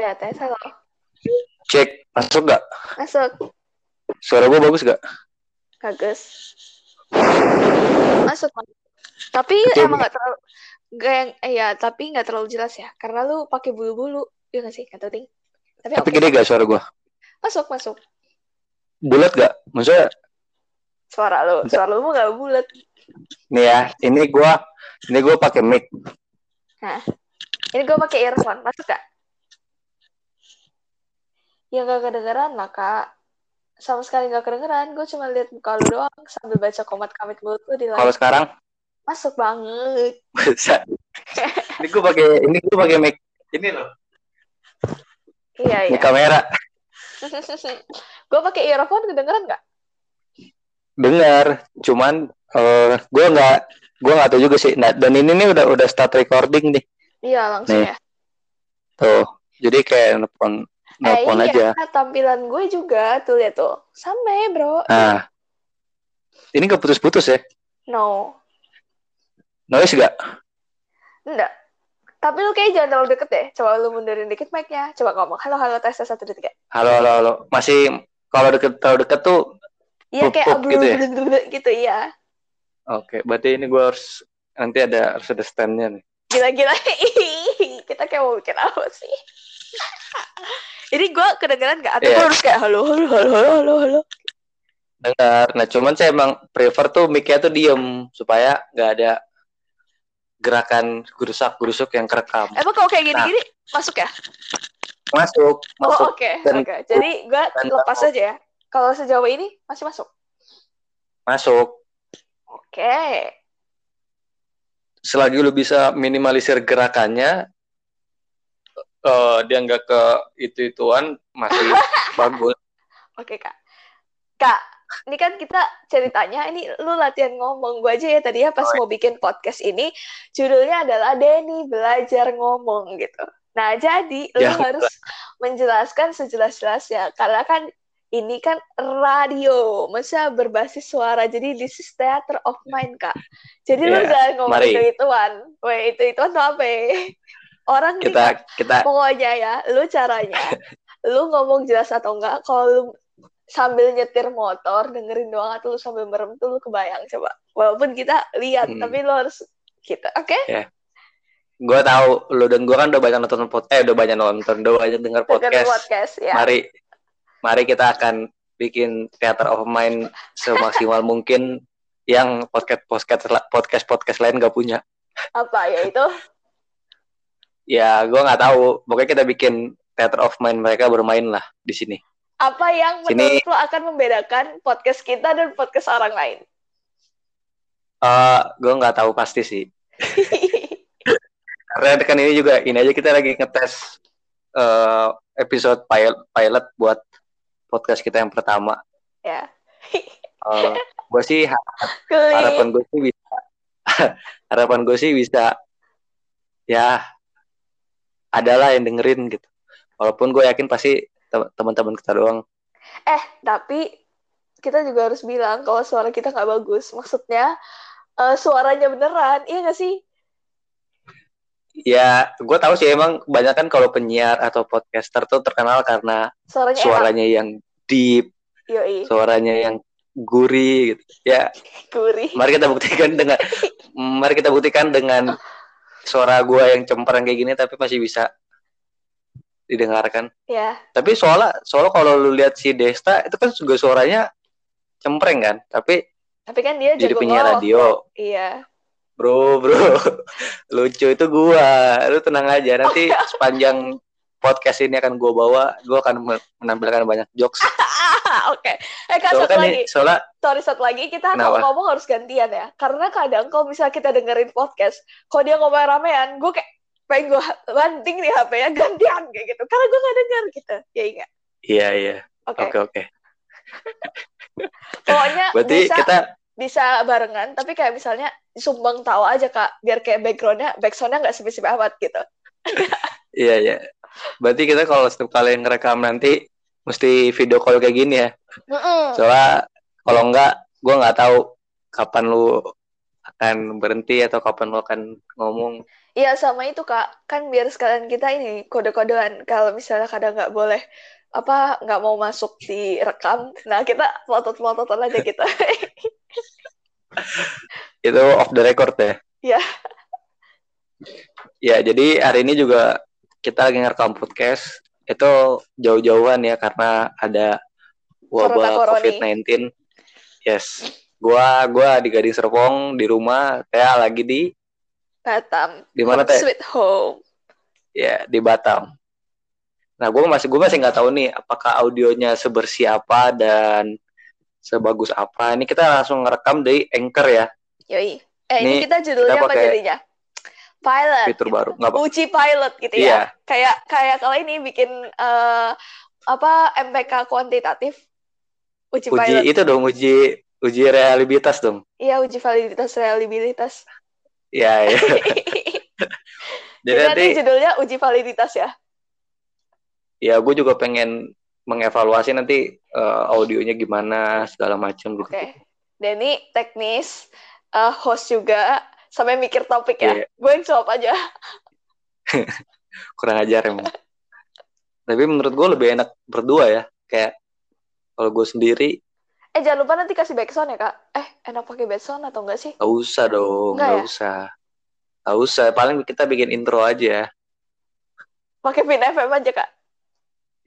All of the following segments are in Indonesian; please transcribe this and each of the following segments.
Ada tes halo. Cek, masuk gak? Masuk. Suara gue bagus gak? Bagus. Masuk. Mas. Tapi Kecil. emang nggak terlalu gak yang eh, ya, tapi nggak terlalu jelas ya. Karena lu pakai bulu-bulu. Iya nggak sih? Kata ting. Tapi, Tapi oke. gede gak suara gue? Masuk, masuk. Bulat gak? Maksudnya, Suara lu, suara lu mah nggak bulat. nih ya, ini gue ini gue pakai mic. Nah, ini gue pakai earphone. Masuk gak? Ya gak kedengeran lah, Kak. Sama sekali gak kedengeran. Gue cuma lihat muka lu doang sambil baca komat kamit mulut lu di Kalau live. sekarang, Masuk banget. bisa. ini gue pakai ini gue pakai mic. Ini loh, Iya, iya. kamera. gue pakai earphone kedengeran gak? Dengar, cuman eh gue nggak gue nggak tahu juga sih. Nah, dan ini nih udah udah start recording nih. Iya, langsung Nih. ya. Tuh, jadi kayak nelfon Eh, nelfon aja. iya, tampilan gue juga. Tuh, lihat tuh. Sama ya, bro. Nah, ini gak putus-putus ya? No. Noise gak? Enggak. Tapi lu kayak jangan terlalu deket deh. Coba lu mundurin dikit mic-nya. Coba ngomong. Halo, halo, tes, satu, dua, tiga. Halo, halo, halo. Masih kalau deket terlalu deket tuh Iya, kayak pup gitu ya? gitu, iya. Oke, berarti ini gue harus nanti ada harus ada standnya nih. Gila-gila. Kita kayak mau bikin apa sih? Ini gue kedengeran gak? Atau Iya. gue harus kayak halo, halo, halo, halo, halo, halo. Dengar. Nah, cuman saya emang prefer tuh mic-nya tuh diem supaya nggak ada gerakan gerusak-gerusuk yang kerekam. Emang kalau kayak gini-gini masuk ya? Masuk, Oh, masuk. oke. Dan- Oke. Jadi gue lepas tahu. aja ya. Kalau sejauh ini masih masuk. Masuk. Oke. Selagi lu bisa minimalisir gerakannya eh dia nggak ke itu-ituan masih bagus. Oke, Kak. Kak, ini kan kita ceritanya, ini lu latihan ngomong. Gue aja ya tadi ya pas Oh, mau bikin podcast ini, judulnya adalah Denny Belajar Ngomong gitu. Nah, jadi lu Ya, harus menjelaskan sejelas-jelasnya. Karena kan ini kan radio, masa berbasis suara. Jadi this is theater of mind, Kak. Jadi lu Ya, jangan ngomong mari. itu-ituan. Weh, itu-ituan tuh apa ya? Orang nih Kita kita Pokoknya ya, lu caranya, lu ngomong jelas atau enggak, kalau lu sambil nyetir motor, dengerin doang atau lu sambil merem tuh lu kebayang coba. Walaupun kita lihat, Hmm. tapi lu harus kita, oke? gue tahu lu dan gue kan udah banyak nonton podcast, eh udah banyak nonton, udah banyak denger podcast. podcast ya. Mari, mari kita akan bikin theater of mind semaksimal mungkin yang podcast podcast podcast podcast lain gak punya. Apa ya itu? Ya, gue nggak tahu. Pokoknya kita bikin theater of mind mereka bermain lah di sini. Apa yang Sini. menurut lu akan membedakan podcast kita dan podcast orang lain? Eh, gue nggak tahu pasti sih. Karena kan ini juga ini aja kita lagi ngetes eh, episode pilot pilot buat podcast kita yang pertama. ya. Eh, gue sih harapan gue sih bisa harapan gue sih bisa ya adalah yang dengerin gitu walaupun gue yakin pasti tem- teman-teman kita doang Eh, tapi kita juga harus bilang kalau suara kita nggak bagus. Maksudnya, eh, suaranya beneran. Iya nggak sih? ya gue tahu sih emang kebanyakan kalau penyiar atau podcaster tuh terkenal karena Suaranya enak. suaranya yang deep Yoi, suaranya yang gurih gitu ya gurih. mari kita buktikan dengan mari kita buktikan dengan suara gue yang cempreng kayak gini tapi masih bisa didengarkan Ya, Tapi soalnya soalnya kalau lu lihat si Desta itu kan juga suaranya cempreng kan, tapi tapi kan dia jadi penyiar radio. Iya. Bro, bro. Lucu itu gua. Lu tenang aja nanti sepanjang podcast ini akan gua bawa, gua akan me- menampilkan banyak jokes. Oke. Eh, Kak, Soalnya satu kan lagi. nih, soalnya Sorry, satu lagi. Kita kalau ngomong harus gantian ya. Karena kadang kalau misalnya kita dengerin podcast, kalau dia ngomong ramean, gue kayak pengen gue banting nih HP-nya, gantian kayak gitu. Karena gue gak denger gitu. Ya enggak? iya iya. Oke. Oke. Pokoknya Berarti bisa kita bisa barengan, tapi kayak misalnya sumbang tahu aja, Kak. Biar kayak background-nya, backsound-nya nggak sepi-sepi amat gitu. iya iya. Berarti kita kalau setiap kali ngerekam nanti mesti video call kayak gini ya. Soalnya kalau enggak gua nggak tahu kapan lu akan berhenti atau kapan lo akan ngomong Iya sama itu kak, kan biar sekalian kita ini kode-kodean kalau misalnya kadang nggak boleh apa nggak mau masuk di rekam, nah kita pelotot-pelototan aja kita. itu off the record ya Iya. ya jadi hari ini juga kita lagi ngerekam podcast itu jauh-jauhan ya karena ada wabah Corona-coroni. COVID-19 yes gua gua di Gading Serpong di rumah kayak lagi di Batam. Di mana, Teh? Sweet home. ya di Batam. Nah, gue masih gue masih nggak tahu nih apakah audionya sebersih apa dan sebagus apa. Ini kita langsung ngerekam dari Anchor ya, Yoi. Eh ini Ini kita judulnya kita apa pakai jadinya? Pilot. fitur baru. Nggak. Uji pilot gitu Iya. ya. Kayak kayak kalau ini bikin eh, apa MPK kuantitatif. Uji, Uji pilot. itu dong, uji uji realitas dong. Iya uji validitas reliabilitas. Ya, ya. Jadi Jadi nanti judulnya uji validitas ya. ya gue juga pengen mengevaluasi nanti eh, audionya gimana segala macam gitu. Oke. Denny teknis, eh, host juga, sampai mikir topik ya. Iya. Gue yang jawab aja. Kurang ajar emang. Tapi menurut gue lebih enak berdua ya. Kayak kalau gue sendiri Eh jangan lupa nanti kasih backsound ya kak. Eh enak pakai backsound atau enggak sih? Gak usah dong, Nggak gak ya? usah. Gak usah, paling kita bikin intro aja. Pakai pin FM aja kak.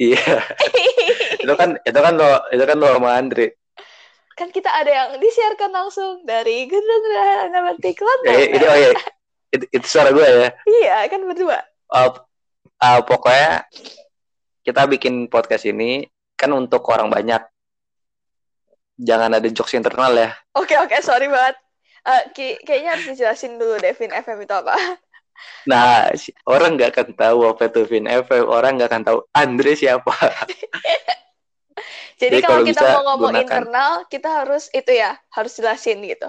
Iya, itu kan itu kan lo itu kan lo sama Andre. Kan kita ada yang disiarkan langsung dari Gedung Raharana Batik London. Eh, ini oh ya, itu, itu suara gue ya. Iya kan berdua. Oh, ah, pokoknya kita bikin podcast ini kan untuk orang banyak. Jangan ada jokes internal ya. Oke oke sorry banget. Eh, ki- kayaknya harus dijelasin dulu Devin FM itu apa. Nah, orang nggak akan tahu apa itu Vin FM, orang nggak akan tahu Andre siapa. Jadi Jadi kalau kita mau ngomong gunakan. internal, kita harus itu ya, harus jelasin gitu.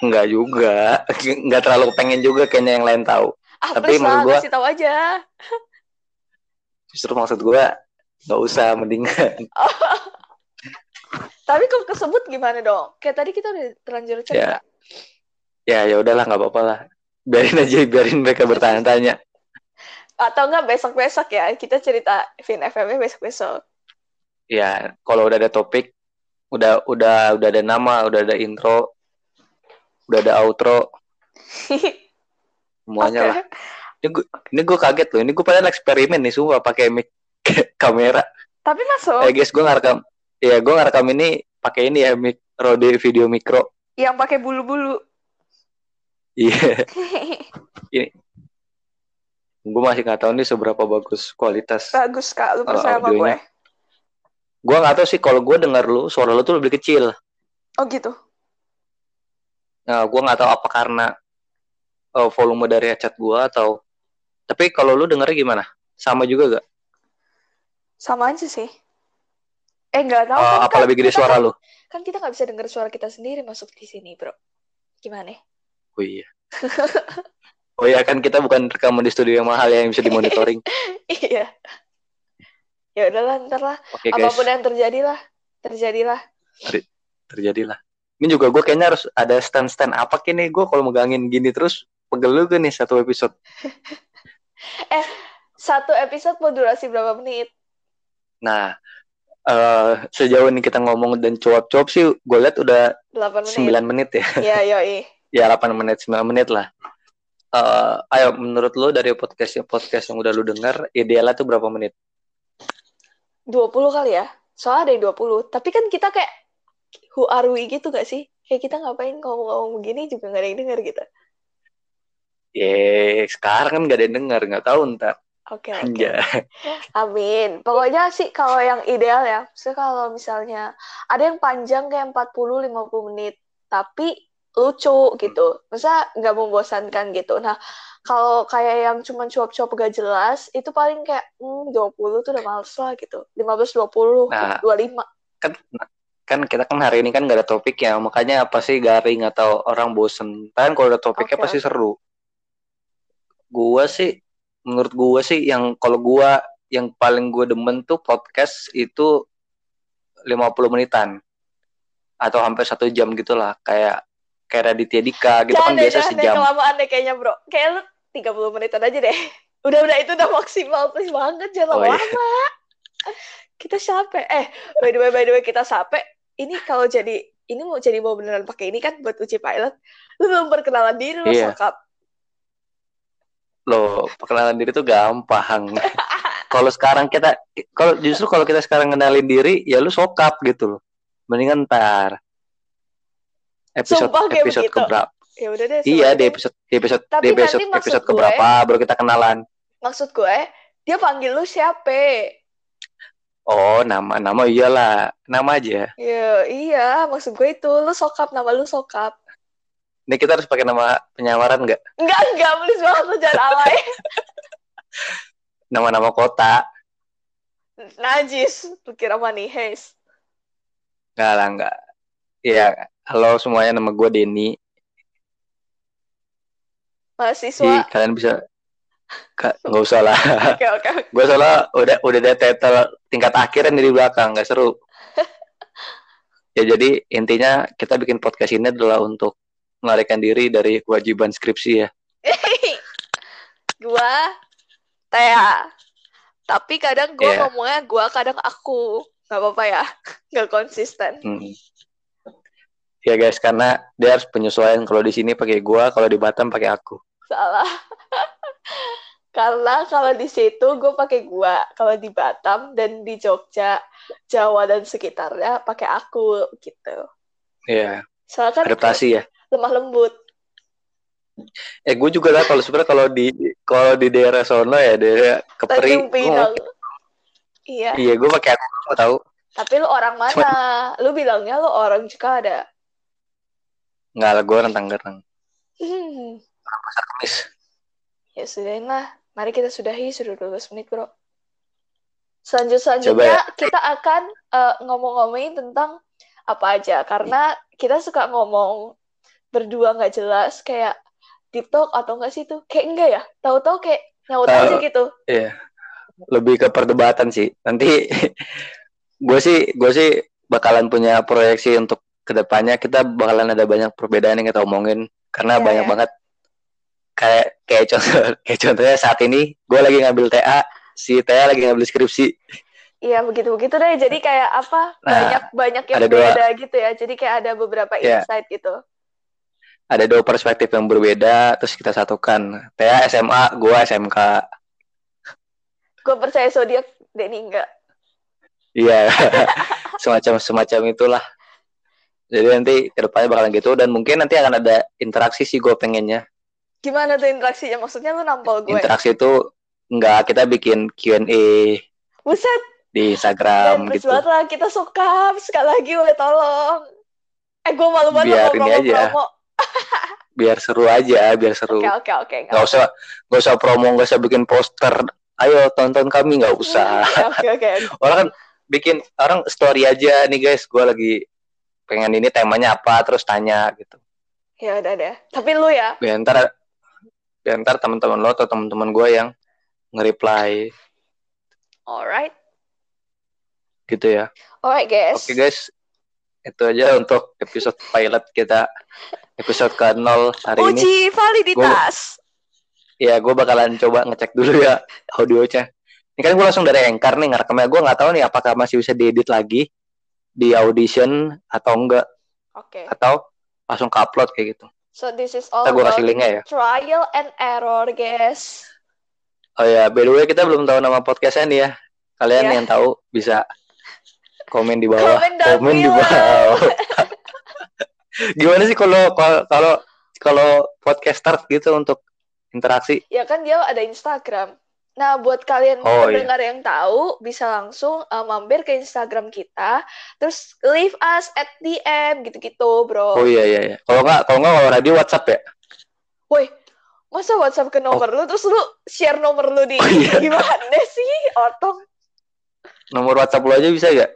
Nggak juga, nggak terlalu pengen juga kayaknya yang lain tahu. Ah, Tapi menurut gua- kasih tahu aja. Justru maksud gue nggak usah mendingan. Tapi kalau kesebut gimana dong? Kayak tadi kita udah terlanjur cerita. ya ya udahlah nggak apa-apa lah biarin aja biarin mereka bertanya-tanya Atau enggak besok-besok ya, kita cerita Vin FM-nya besok-besok. Ya kalau udah ada topik udah udah udah ada nama udah ada intro udah ada outro semuanya Oke. lah ini gue ini gue kaget loh ini gue padahal eksperimen nih semua pakai mic kamera Tapi masuk. eh guys gue ngerekam ya gue ngerekam ini pakai ini ya mic Rode video mikro Yang pakai bulu-bulu. iya gue masih nggak tahu nih seberapa bagus kualitas Bagus, Kak. Lu percaya sama gue. Gue nggak tahu sih kalau gue dengar lu suara lu tuh lebih kecil Oh gitu. Nah, gue nggak tahu apa karena eh, volume dari headset gue atau tapi kalau lu dengernya gimana? Sama juga gak? Sama aja sih. Eh, nggak tahu. Eh, kan, apa kan lebih gede suara kan- lu? Kan kita nggak bisa denger suara kita sendiri masuk di sini, bro. Gimana? Oh iya. oh iya kan kita bukan rekaman di studio yang mahal ya, yang bisa dimonitoring. iya. Ya udahlah, ntar lah. Guys, Apa pun yang terjadi lah. Terjadilah. terjadilah. Ini juga gue kayaknya harus ada stand-stand apa kini gue kalau megangin gini terus pegel juga nih satu episode. Satu episode mau durasi berapa menit? Nah, eh sejauh ini kita ngomong dan cuap-cuap sih gue lihat udah 8 menit. 9 menit ya. Ya, yoi. ya 8 menit 9 menit lah Eh, ayo menurut lu dari podcast podcast yang udah lu dengar idealnya tuh berapa menit 20 kali ya. Soalnya ada yang 20. Tapi kan kita kayak who are we gitu gak sih? Kayak kita ngapain ngomong-ngomong begini juga gak ada yang denger gitu. ya sekarang kan gak ada yang denger nggak tahu ntar Oke, oke. ya Amin. Pokoknya sih kalau yang ideal ya, kalau misalnya ada yang panjang kayak 40-50 menit, tapi lucu gitu. Masa nggak membosankan gitu. Nah, kalau kayak yang cuma cuap-cuap gak jelas, itu paling kayak hmm, 20 tuh udah males lah gitu. 15-20, Nah. 25. kan kan kita kan hari ini kan gak ada topik ya makanya pasti garing atau orang bosen kan kalau ada topiknya Oke, pasti seru gua sih menurut gua sih yang kalau gua yang paling gua demen tuh podcast itu 50 menitan atau hampir satu jam gitulah kayak kayak Raditya Dika gitu kan Jangan deh, biasa jangan deh, sejam. kelamaan deh kayaknya bro. Kayak lu 30 menitan aja deh. Udah udah itu udah maksimal please banget jangan Oh, iya. lama. Kita capek. Eh, by the way by the way kita capek. Ini kalau jadi ini mau jadi mau beneran pakai ini kan buat uji pilot. Lu belum perkenalan diri lu Iya. sokap. Loh, perkenalan diri tuh gampang. kalau sekarang kita kalau justru kalau kita sekarang kenalin diri ya lu sokap gitu loh. Mendingan ntar episode Sumpah episode begitu. keberapa? Ya udah deh. Iya, semuanya. di episode di episode Tapi di episode episode gue- keberapa baru kita kenalan. Maksud gue, dia panggil lu siapa? Oh, nama nama iyalah, nama aja. Ya, iya, maksud gue itu lu sokap nama lu sokap. Ini kita harus pakai nama penyamaran nggak? Enggak, enggak, please banget lu jangan alay. Nama-nama kota. Najis, lu kira money haze. Nggak lah, nggak. Iya, halo semuanya, nama gue Denny. Jadi Mahasiswa. kalian bisa Kak, nggak usah lah. Oke, oke. gue soalnya udah udah ada title tingkat akhir di belakang, nggak seru. ya jadi intinya kita bikin podcast ini adalah untuk melarikan diri dari kewajiban skripsi ya. gua Tea. Tapi kadang gua Iya. ngomongnya gua, kadang aku. Gak apa-apa ya. Gak konsisten. Hmm. Ya guys, karena dia harus penyesuaian kalau di sini pakai gua, kalau di Batam pakai aku. Salah. Karena kalau di situ gue pakai gua, kalau di Batam dan di Jogja, Jawa dan sekitarnya pakai aku gitu. Iya, Soalnya kan adaptasi ya. lemah lembut. Eh gue juga lah kalau sebenarnya kalau di kalau di daerah sono ya daerah Kepri, gua Iya. iya gue pakai aku tahu. Tapi lu orang mana? Lu bilangnya lu orang juga ada. Nggak lah, gue rentang gerang. Hmm. Pasar Kemis. Ya sudah lah. Mari kita sudahi sudah 12 menit, Bro. Selanjut selanjutnya ya. kita akan eh, ngomong-ngomongin tentang apa aja karena kita suka ngomong berdua nggak jelas kayak deep talk atau enggak sih tuh kayak enggak ya tahu-tahu kayak nyaut aja gitu Iya. Lebih ke perdebatan sih. Nanti gue sih gue sih bakalan punya proyeksi untuk ke depannya kita bakalan ada banyak perbedaan yang kita omongin karena Iya, banyak ya. banget kayak kayak contoh kayak contohnya saat ini gue lagi ngambil TA si TA lagi ngambil skripsi. Iya begitu begitu deh. Jadi kayak apa? Nah, banyak banyak yang ada dua. gitu ya. Jadi kayak ada beberapa Iya. insight gitu. Ada dua perspektif yang berbeda terus kita satukan. TA SMA gue SMK gue percaya zodiak Denny enggak. Iya. Semacam semacam itulah jadi nanti ke depannya bakalan gitu dan mungkin nanti akan ada interaksi sih gue pengennya gimana tuh interaksinya maksudnya lu nampol gue interaksi itu enggak kita bikin Q&A buset di Dan Instagram please gitu lah kita suka sekali lagi weh tolong. Eh gue malu banget Biar mau ini promo aja. promo. biar seru aja biar seru Oke oke oke. nggak nggak usah nggak usah promo nggak usah bikin poster ayo tonton kami nggak usah. Oke oke. orang kan bikin orang story aja nih guys gue lagi pengen ini temanya apa terus tanya gitu Ya udah deh. Tapi lu ya. biar ntar ntar teman-teman lo atau teman-teman gue yang nge-reply Alright. gitu ya Alright guys. oke guys itu aja untuk episode pilot kita episode ke 0 hari ini Uji validitas. ya gue bakalan coba ngecek dulu ya audionya ini kan gue langsung dari Anchor nih ngerekamnya gue nggak tahu nih apakah masih bisa diedit lagi di audition atau enggak Oke. atau langsung ke upload kayak gitu So this is all ntar about kasih linknya ya trial and error guys. oh ya by the way kita belum tahu nama podcastnya nih ya kalian Iya. yang tahu bisa komen di bawah Komen di bawah gimana sih kalau kalau kalau kalau podcaster gitu untuk interaksi Ya kan dia ada Instagram. Nah, buat kalian Oh, iya. pendengar yang tahu, bisa langsung uh, mampir ke Instagram kita, terus leave us at DM gitu-gitu, bro. oh iya iya, iya. kalau nggak kalau nggak kalau radio WhatsApp ya Woi, masa WhatsApp ke nomor lu, terus lu share nomor lu di Oh, iya. gimana sih, Otong? nomor WhatsApp lo aja bisa gak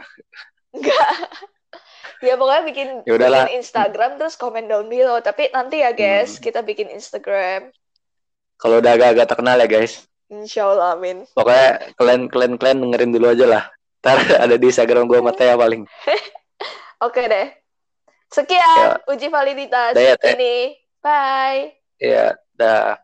Enggak. Ya pokoknya bikin, Ya bikin Instagram terus komen down below. Tapi nanti ya guys, Hmm. kita bikin Instagram. kalau udah agak-agak terkenal ya guys Insya Allah, amin. pokoknya kalian kalian kalian dengerin dulu aja lah ntar ada di Instagram gue sama Teh paling Oke deh. Sekian uji validitas Dah ya, Teh. ini. Bye. ya dah